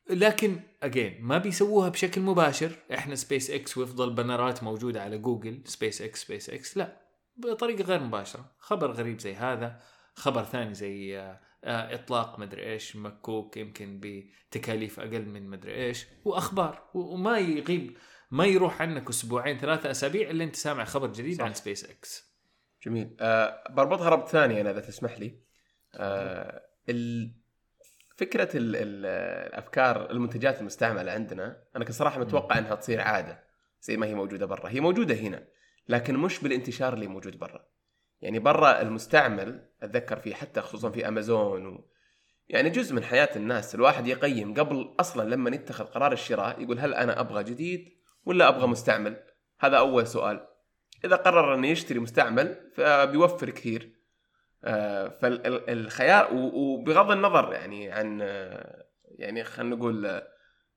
لكن again ما بيسووها بشكل مباشر. إحنا سبيس إكس ويفضل بنرات موجودة على جوجل سبيس إكس سبيس إكس لا. بطريقة غير مباشرة. خبر غريب زي هذا خبر ثاني زي آه، آه، إطلاق مدري إيش مكوك يمكن بتكاليف أقل من مدري إيش وأخبار. وما يغيب ما يروح عنك أسبوعين ثلاثة أسابيع إلا أنت سامع خبر جديد صح. عن سبيس إكس. جميل. آه بربطها ربط ثاني أنا إذا تسمح لي. ال... فكرة ال... ال... الأفكار المنتجات المستعملة عندنا أنا كصراحة متوقع إنها تصير عادة زي ما هي موجودة برا. هي موجودة هنا. لكن مش بالانتشار اللي موجود برا. يعني برا المستعمل أتذكر فيه حتى خصوصا في أمازون و... يعني جزء من حياة الناس. الواحد يقيم قبل أصلا لما يتخذ قرار الشراء يقول هل أنا أبغى جديد ولا أبغى مستعمل؟ هذا أول سؤال. إذا قرر انه يشتري مستعمل فبيوفر كثير. فالخيار وبغض النظر يعني عن آه، يعني خلينا نقول آه،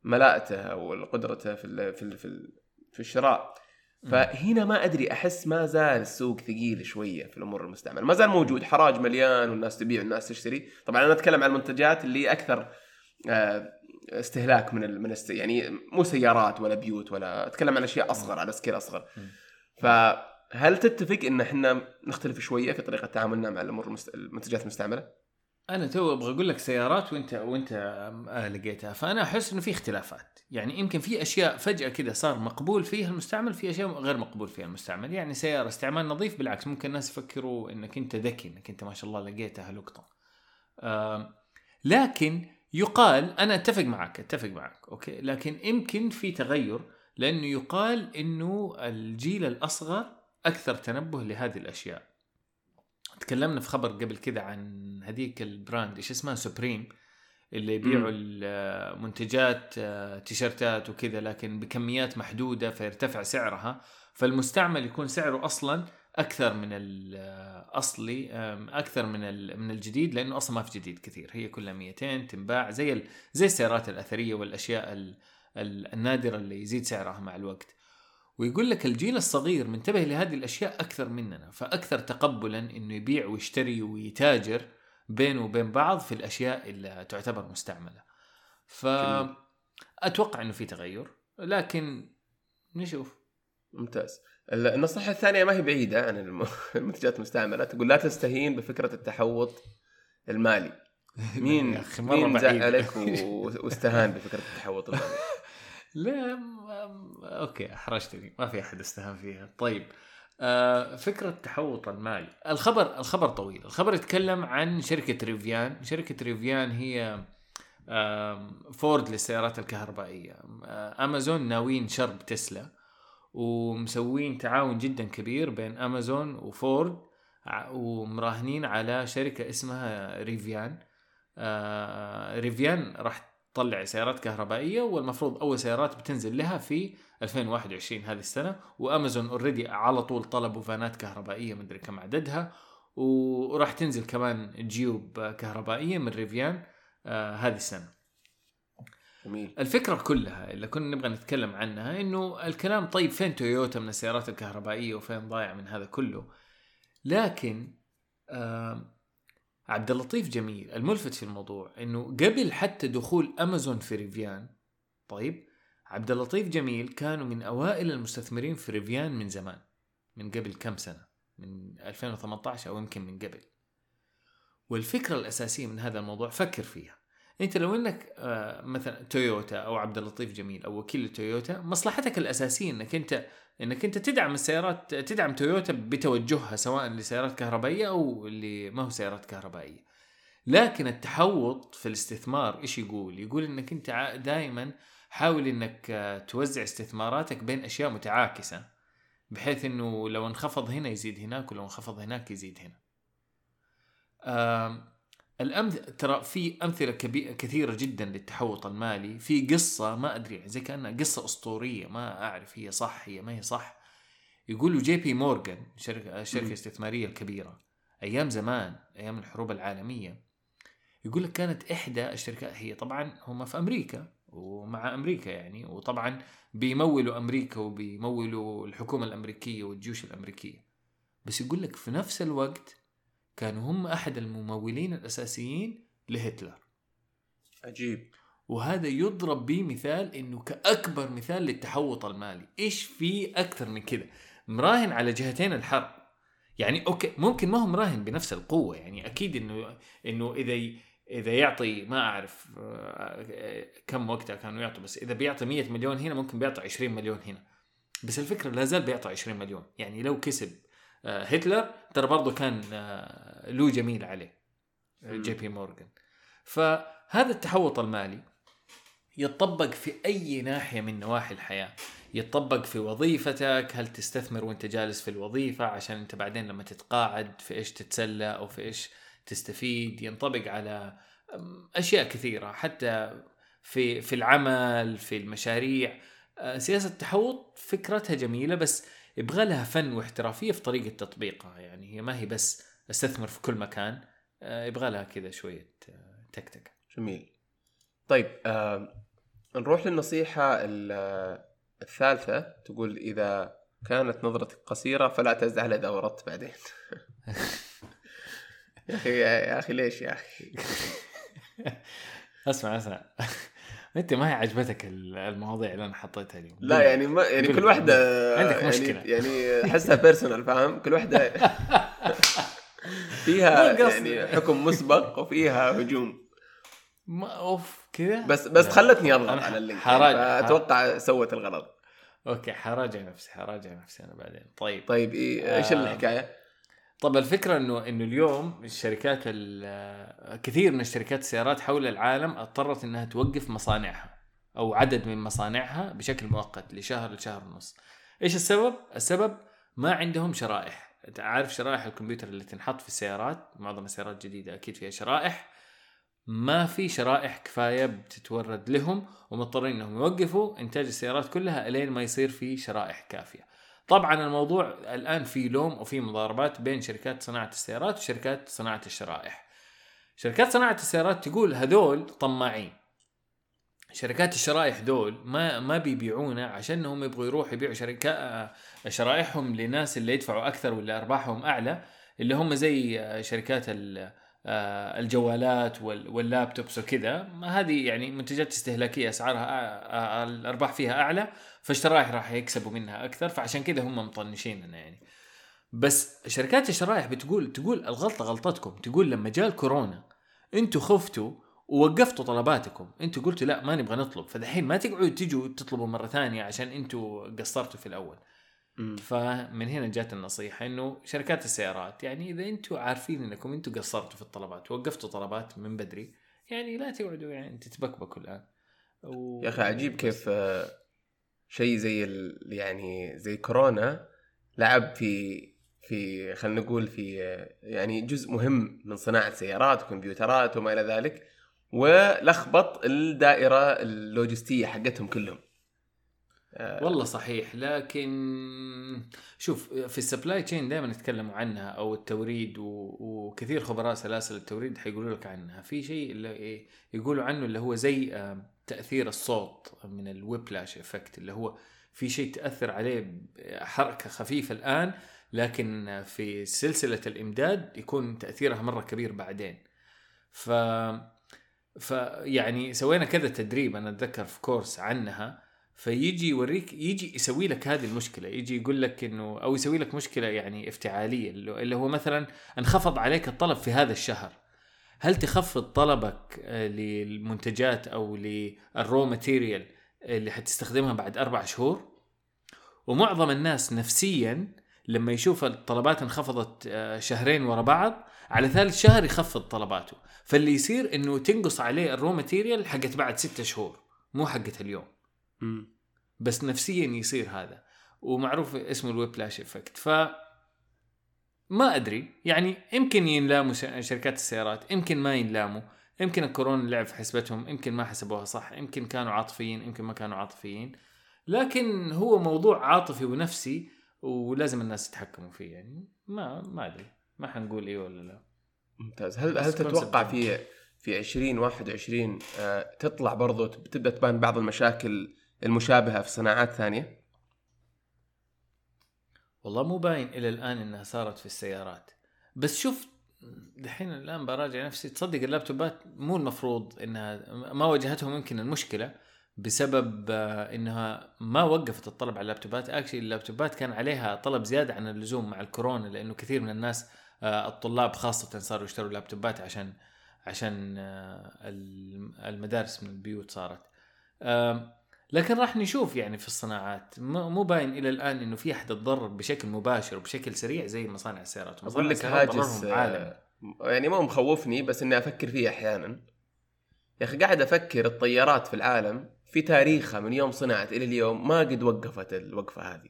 ملاءته أو قدرته في في في, في الشراء فهنا ما أدري أحس ما زال السوق ثقيل شوية في الأمور المستعملة ما زال موجود حراج مليان والناس تبيع والناس تشتري طبعا أنا أتكلم عن المنتجات اللي أكثر آه، استهلاك من ال- من. يعني مو سيارات ولا بيوت ولا أتكلم عن أشياء أصغر على scale أصغر. فهل تتفق إن إحنا نختلف شوية في طريقة تعاملنا مع الأمور المست... المنتجات المستعملة؟ أنا تو أبغى أقول لك سيارات وأنت وأنت آه، لقيتها فأنا أحس إنه في اختلافات يعني يمكن في أشياء فجأة كذا صار مقبول فيها المستعمل في أشياء غير مقبول فيها المستعمل. يعني سيارة استعمال نظيف بالعكس ممكن الناس يفكروا إنك أنت ذكي إنك أنت ما شاء الله لقيتها لقطه لكن يقال أنا أتفق معك أتفق معك okay؟ لكن يمكن في تغير لأنه يقال إنه الجيل الأصغر أكثر تنبه لهذه الأشياء. تكلمنا في خبر قبل كذا عن هذيك ال brand إيش اسمها؟ Supreme اللي يبيعوا المنتجات آه، تيشرتات وكذا لكن بكميات محدودة فيرتفع سعرها. فالمستعمل يكون سعره أصلا أكثر من الاصلي آم، أكثر من من الجديد لأنه أصلا ما في جديد كثير. هي كلها 200 تنباع زي زي السيارات الأثرية والأشياء ال- ال- النادرة اللي يزيد سعرها مع الوقت. ويقول لك الجيل الصغير منتبه لهذه الأشياء أكثر مننا فأكثر تقبلا إنه يبيع ويشتري ويتاجر. بينه وبين بعض في الأشياء اللي تعتبر مستعملة. ف. أتوقع إنه في تغير لكن نشوف. ممتاز. ال- النصيحة الثانية ما هي بعيدة عن الم- المنتجات المستعملة. تقول لا تستهين بفكرة التحوط المالي. مين يا أخي مرة مين. زعلك واستهان بفكرة التحوط المالي؟ لا أوكي أحرجتني. ما في أحد استهان فيها. طيب. آه فكرة تحوط المالي الخبر الخبر طويل. الخبر يتكلم عن شركة ريفيان. شركة ريفيان هي فورد للسيارات الكهربائية. آه، أمازون ناويين ضرب تسلا ومسوين تعاون جدا كبير بين أمازون وفورد ومراهنين على شركة اسمها ريفيان. آه، ريفيان راح تطلع سيارات كهربائية والمفروض أول سيارات بتنزل لها في 2021 هذه السنة وأمازون already على طول طلبوا vanات كهربائية مدري كم عددها وراح تنزل كمان جيوب كهربائية من ريفيان آه هذه السنة. جميل. الفكرة كلها اللي كنا نبغى نتكلم عنها إنه الكلام طيب فين تويوتا من السيارات الكهربائية وفين ضايع من هذا كله؟ لكن آه عبد اللطيف جميل الملفت في الموضوع إنه قبل حتى دخول أمازون في ريفيان طيب عبد اللطيف جميل كانوا من أوائل المستثمرين في ريفيان من زمان من قبل كم سنة؟ من 2018 أو يمكن من قبل. والفكرة الأساسية من هذا الموضوع فكر فيها. انت لو انك آه، مثلا تويوتا أو عبد اللطيف جميل أو وكيل تويوتا مصلحتك الأساسية انك انت انك انت تدعم السيارات تدعم تويوتا بتوجهها سواء لسيارات كهربائية أو اللي ما هو سيارات كهربائية. لكن التحوط في الاستثمار إيش يقول؟ يقول إنك انت دائما حاول إنك آه، توزع استثماراتك بين أشياء متعاكسة بحيث إنه لو انخفض هنا يزيد هناك ولو انخفض هناك يزيد هنا. الأمث ترى في أمثلة كبيره كثيرة جدا للتحوط المالي. في قصة ما أدري زي كأنها قصة أسطورية ما أعرف هي صح هي ما هي صح. يقولوا جي بي مورغان شركة الشركة الاستثماريه الكبيرة أيام زمان أيام الحروب العالمية يقول لك كانت إحدى الشركات هي طبعا هم في أمريكا ومع أمريكا يعني وطبعا بيمولوا أمريكا وبيمولوا الحكومة الأمريكية والجيوش الأمريكية. بس يقول لك في نفس الوقت كانوا هم أحد الممولين الأساسيين لهتلر. عجيب. وهذا يضرب به مثال إنه كأكبر مثال للتحوط المالي. إيش في أكثر من كذا؟ مراهن على جهتين الحرب. يعني أوكي ممكن ما هو مراهن بنفس القوة. يعني أكيد إنه إنه إذا إذا يعطي ما أعرف آه، كم وقتها كانوا يعطوا بس إذا بيعطي 100 مليون هنا ممكن بيعطي 20 مليون هنا. بس الفكرة لا زال بيعطي 20 مليون. يعني لو كسب هتلر ترى برضه كان آه، له جميل عليه جي بي مورغان. فهذا التحوط المالي يتطبق في أي ناحية من نواحي الحياة. يتطبق في وظيفتك هل تستثمر وانت جالس في الوظيفة عشان انت بعدين لما تتقاعد في إيش تتسلى أو في إيش تستفيد. ينطبق على أشياء كثيرة حتى في في العمل في المشاريع. آه، سياسة التحوط فكرتها جميلة بس يبغى لها فن واحترافية في طريقة تطبيقها يعني هي ما هي بس استثمر في كل مكان آه، يبغى لها كذا شوية آه، تكتك. جميل. طيب آه نروح للنصيحة الثالثة تقول إذا كانت نظرتك قصيرة فلا تزعل إذا وردت بعدين. يا أخي يا أخي ليش يا أخي؟ أسمع أسمع. أنت ما هي عجبتك المواضيع اللي أنا حطيتها اليوم. لا يعني ما يعني كل واحدة عندك يعني مشكلة. يعني أحسها بيرسونال فاهم؟ كل واحدة فيها يعني حكم مسبق وفيها هجوم. ما off كذا؟ بس بس خلتني اضغط على ال link. حراجع يعني فأتوقع سوت الغلط. okay حراجع نفسي حراجع نفسي أنا بعدين. طيب. طيب إيش آه الحكاية؟ طب الفكرة انه إنه اليوم الشركات كثير من الشركات السيارات حول العالم اضطرت إنها توقف مصانعها أو عدد من مصانعها بشكل مؤقت لشهر لشهر ونص. إيش السبب؟ السبب ما عندهم شرائح، أنت عارف شرائح الكمبيوتر اللي تنحط في السيارات، معظم السيارات الجديدة أكيد فيها شرائح. ما في شرائح كفاية بتتورد لهم ومضطرين إنهم يوقفوا إنتاج السيارات كلها إلين ما يصير في شرائح كافية. طبعا الموضوع الآن في لوم وفي مضاربات بين شركات صناعة السيارات وشركات صناعة الشرائح. شركات صناعة السيارات تقول هذول طماعين. شركات الشرائح دول ما ما بيبيعونا عشان هم يبغوا يروحوا يبيعوا شركات شرائحهم لناس اللي يدفعوا أكثر واللي أرباحهم أعلى اللي هم زي شركات آه، الجوالات واللابتوبس وكذا هذه يعني منتجات استهلاكية أسعارها الأرباح فيها أعلى فالشرائح راح يكسبوا منها أكثر فعشان كذا هم مطنشيننا يعني. بس شركات الشرائح بتقول تقول الغلطة غلطتكم. تقول لما جاء الكورونا أنتم خفتوا ووقفتوا طلباتكم. أنتم قلتوا لا ما نبغى نطلب. فدحين ما تقعدوا تجوا تطلبوا مرة ثانية عشان أنتم قصرتوا في الأول. فمن هنا جات النصيحة إنه شركات السيارات يعني إذا أنتم عارفين إنكم أنتم قصرتوا في الطلبات وقفتوا طلبات من بدري يعني لا تقعدوا يعني تتبكبكوا الآن. و... يا أخي عجيب كيف آه، شيء زي ال... يعني زي كورونا لعب في في خلينا نقول في يعني جزء مهم من صناعة سيارات وكمبيوترات وما إلى ذلك ولخبط الدائرة اللوجستية حقتهم كلهم آه، والله صحيح لكن شوف في ال supply chain دائما يتكلموا عنها أو التوريد. وكثير خبراء سلاسل التوريد حيقولوا لك عنها في شيء اللي يقولوا عنه اللي هو زي آه، تأثير الصوت من ال whiplash effect اللي هو في شيء تأثر عليه حركة خفيفة الآن لكن في سلسلة الإمداد يكون تأثيرها مرة كبير بعدين. ف فيعني سوينا كذا تدريب أنا أتذكر في course عنها. فيجي يوريك يجي يسوي لك هذه المشكلة. يجي يقول لك إنه أو يسوي لك مشكلة يعني افتعالية اللي اللي هو مثلا انخفض عليك الطلب في هذا الشهر. هل تخفض طلبك آه، للمنتجات أو لل raw material اللي حتستخدمها بعد أربع شهور؟ ومعظم الناس نفسيا لما يشوف الطلبات انخفضت آه، شهرين ورا بعض على ثالث شهر يخفض طلباته. فاللي يصير إنه تنقص عليه ال raw material حقت بعد ستة شهور مو حقت اليوم. بس نفسيا يصير هذا. ومعروف اسمه ال whiplash effect ف ما أدري. يعني يمكن ينلاموا شركات السيارات يمكن ما ينلاموا. يمكن الكورونا لعب في حسبتهم يمكن ما حسبوها صح يمكن كانوا عاطفيين يمكن ما كانوا عاطفيين. لكن هو موضوع عاطفي ونفسي ولازم الناس يتحكموا فيه. يعني ما ما أدري. ما حنقول إيه ولا لا. ممتاز. هل هل تتوقع. في في 2021 آه، تطلع برضو تبدأ تبان بعض المشاكل المشابهة في صناعات ثانية؟ والله مو باين إلى الآن إنها صارت في السيارات. بس شوف دحين الآن براجع نفسي تصدق اللابتوبات مو المفروض إنها ما واجهتهم يمكن المشكلة بسبب آه، إنها ما وقفت الطلب على اللابتوبات. اكشلي اللابتوبات كان عليها طلب زيادة عن اللزوم مع الكورونا لأنه كثير من الناس آه، الطلاب خاصة صاروا يشتروا لابتوبات عشان عشان آه، الم- المدارس من البيوت صارت. لكن راح نشوف يعني في الصناعات. مو مو باين إلى الآن إنه في أحد تضرر بشكل مباشر وبشكل سريع زي مصانع السيارات. أقول لك هاجس آه، يعني ما مخوفني بس إني أفكر فيه أحيانا. يا أخي قاعد أفكر الطيارات في العالم في تاريخها من يوم صنعت إلى اليوم ما قد وقفت الوقفة هذه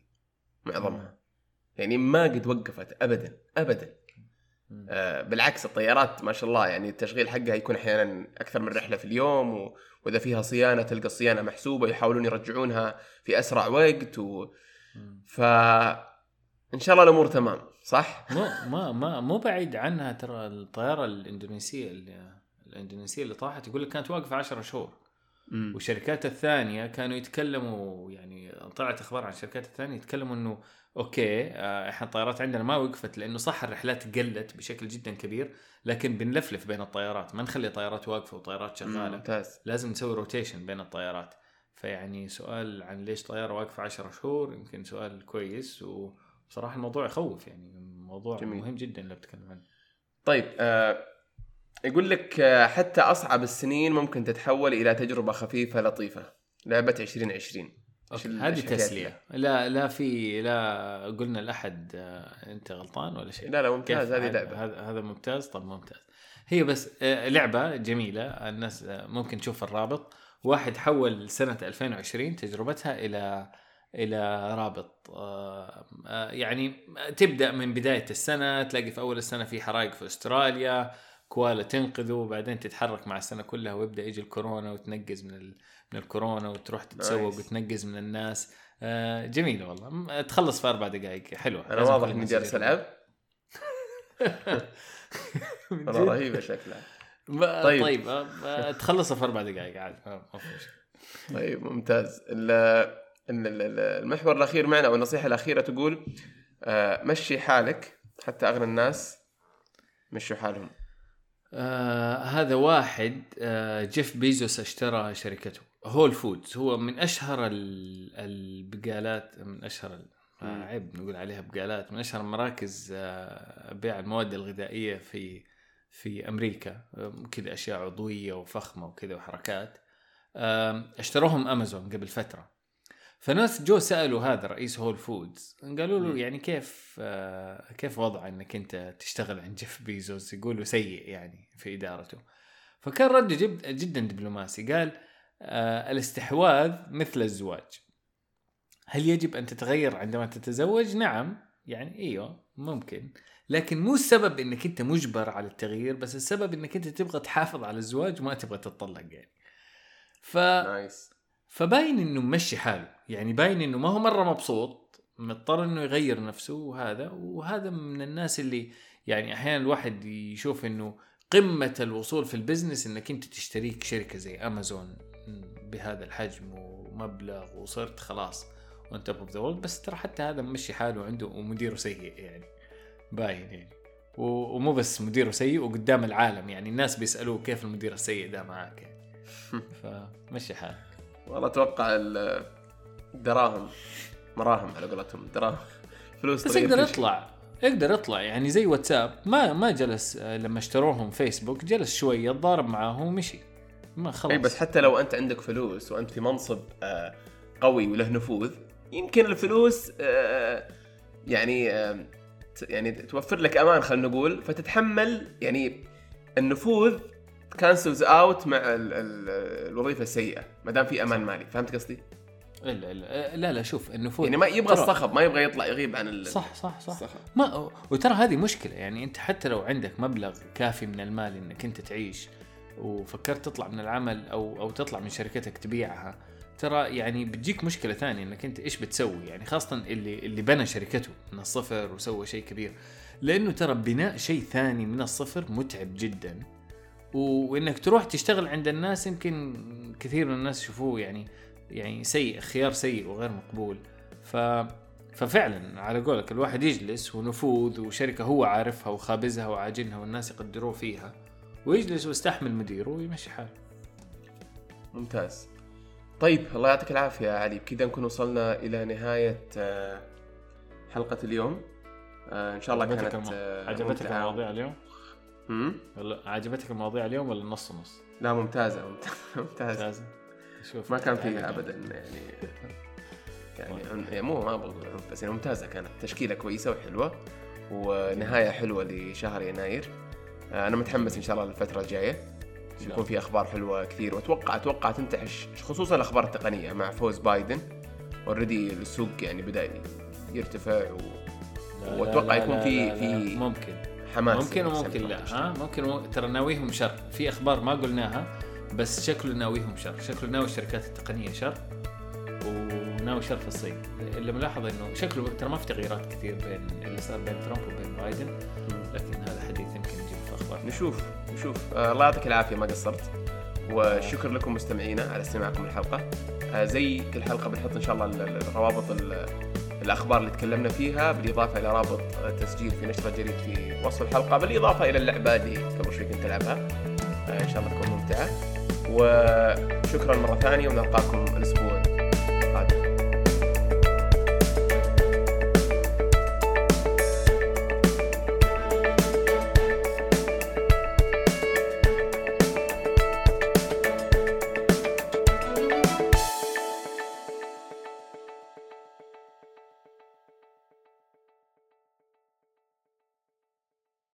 معظمها. يعني ما قد وقفت ابدا ابدا. آه، بالعكس الطيارات ما شاء الله يعني التشغيل حقها يكون أحيانا أكثر من رحلة في اليوم و... وإذا فيها صيانة تلقى الصيانة محسوبة يحاولون يرجعونها في أسرع وقت و... ف إن شاء الله الأمور تمام صح؟ مو ما ما مو بعيد عنها ترى الطيارة الإندونيسية اللي الإندونيسية اللي طاحت يقول لك كانت واقفة 10 شهور. والشركات الثانية كانوا يتكلموا يعني طلعت أخبار عن الشركات الثانية يتكلموا إنه okay آه، إحنا الطيارات عندنا ما وقفت لأنه صح الرحلات قلت بشكل جدا كبير لكن بنلفلف بين الطيارات. ما نخلي طيارات واقفة وطيارات شغالة. ممتاز. لازم نسوي rotation بين الطيارات. فيعني سؤال عن ليش طيارة واقفة 10 شهور يمكن سؤال كويس وبصراحه الموضوع يخوف يعني موضوع جميل. مهم جدا اللي بتكلم عنه. طيب آه يقول لك آه حتى أصعب السنين ممكن تتحول إلى تجربة خفيفة لطيفة. لعبة 2020 إيش ال- هذه؟ تسلية. لا لا في لا قلنا لأحد آه، أنت غلطان ولا شيء؟ لا لا ممتاز؟ هذه لعبة. هذا هذا ممتاز؟ طب ممتاز. هي بس آه، لعبة جميلة الناس آه، ممكن تشوف الرابط. واحد حول سنة 2020 تجربتها إلى إلى رابط. يعني تبدأ من بداية السنة تلاقي في أول السنة في حرائق في أستراليا. كوالا تنقذه وبعدين تتحرك مع السنة كلها ويبدأ يجي الكورونا وتنقز من ال... من الكورونا وتروح تتسوق. وتنقز من الناس. آه، جميله والله. تخلص في أربع دقائق. حلوة. أنا واضح إني جالس. ألعب. والله؟ رهيبه شكلها. طيب. طيب آه، آه، تخلصها في أربع دقائق عادي. طيب ممتاز. ال- ال- ال- المحور الأخير معنا أو النصيحة الأخيرة تقول آه، مشي حالك حتى أغنى الناس مشوا حالهم. آه هذا واحد آه جيف بيزوس اشترى شركته. Whole Foods هو من أشهر ال- البقالات من أشهر. عيب نقول عليها بقالات من أشهر مراكز آه بيع المواد الغذائية في في أمريكا. آه، كذا أشياء عضوية وفخمة وكذا وحركات. اشتروهم أمازون قبل فترة. فناس جو سألوا هذا رئيس Whole Foods قالوا له. يعني كيف آه كيف وضع إنك أنت تشتغل عند جيف بيزوس يقولوا سيء يعني في إدارته. فكان رده جد جدا دبلوماسي قال آه الاستحواذ مثل الزواج. هل يجب أن تتغير عندما تتزوج؟ نعم. يعني إيوه ممكن. لكن مو السبب إنك أنت مجبر على التغيير بس السبب إنك أنت تبغى تحافظ على الزواج وما تبغى تتطلق يعني. ف نايس فباين إنه ممشي حاله. يعني باين إنه ما هو مرة مبسوط مضطر إنه يغير نفسه وهذا وهذا من الناس اللي يعني أحيانا الواحد يشوف إنه قمة الوصول في ال business إنك أنت تشتريك شركة زي أمازون بهذا الحجم ومبلغ وصرت خلاص on top of the بس ترى حتى هذا ممشي حاله عنده ومديره سيء يعني باين يعني. ومو بس مديره سيء وقدام العالم يعني الناس بيسألوه كيف المدير السيء ده معاك يعني. فمشي حالك والله أتوقع الدراهم مراهم على قولتهم دراهم فلوس بس يقدر يطلع يقدر يطلع يعني زي واتساب. ما ما جلس آه، لما اشتروهم فيسبوك جلس شوية تضارب معاهم ومشي. ما خلاص. إي بس حتى لو أنت عندك فلوس وأنت في منصب آه، قوي وله نفوذ يمكن الفلوس آه، يعني يعني توفر لك أمان خلينا نقول فتتحمل يعني النفوذ cancels out مع ال ال الوظيفة السيئة ما دام في أمان مالي فهمت قصدي؟ لا لا لا لا شوف النفوذ يعني ما يبغى الصخب ما يبغى يطلع يغيب عن ال... صح صح صح الصخب. ما وترى هذه مشكلة يعني أنت حتى لو عندك مبلغ كافي من المال إنك أنت تعيش وفكرت تطلع من العمل أو أو تطلع من شركتك تبيعها ترى يعني بتجيك مشكلة ثانية إنك أنت إيش بتسوي يعني خاصة اللي اللي بنى شركته من الصفر وسوى شيء كبير لأنه ترى بناء شيء ثاني من الصفر متعب جدا وإنك تروح تشتغل عند الناس يمكن كثير من الناس يشوفوه يعني يعني سيء خيار سيء وغير مقبول. ف ففعلا على قولك الواحد يجلس ونفوذ وشركة هو عارفها وخابزها وعاجنها والناس يقدروه فيها ويجلس ويستحمل مديره ويمشي حاله. ممتاز. طيب الله يعطيك العافية يا علي. بكذا نكون وصلنا إلى نهاية آه، حلقة اليوم. آه، إن شاء الله كانت. آه، عجبتك المواضيع اليوم؟ امم عجبتك المواضيع اليوم ولا نص نص؟ لا ممتازة ممتازة شوف ما كان فيها ابدا يعني. يعني, مو ما بقول بس يعني ممتازة كانت. تشكيلة كويسة وحلوة ونهاية حلوة لشهر يناير. أنا متحمس إن شاء الله للفترة الجاية. يكون في أخبار حلوة كثير. واتوقع أتوقع تنتعش خصوصا الأخبار التقنية مع فوز بايدن. اوريدي السوق يعني بدأ يرتفع و... وأتوقع يكون في في ممكن. حماس ممكن وممكن لا ها؟ ممكن ترى ناويهم شر. في أخبار ما قلناها بس شكله ناويهم شر. شكله ناوي الشركات التقنية شر وناوي شر في الصين. اللي ملاحظ إنه شكله ترى ما في تغييرات كثير بين اللي صار بين ترامب وبين بايدن لكن هذا حديث يمكن نجيب في أخبار. نشوف نشوف. آه الله يعطيك العافية ما قصرت. وشكر لكم مستمعينا على استماعكم الحلقة آه زي كل حلقة بنحط إن شاء الله الروابط الأخبار اللي تكلمنا فيها بالإضافة إلى رابط تسجيل في نشرة جديد في وصف الحلقة بالإضافة إلى اللعبة اللي قبل شوي كنت ألعبها. آه إن شاء الله تكون ممتعة. وشكرا مرة ثانية ونلقاكم الأسبوع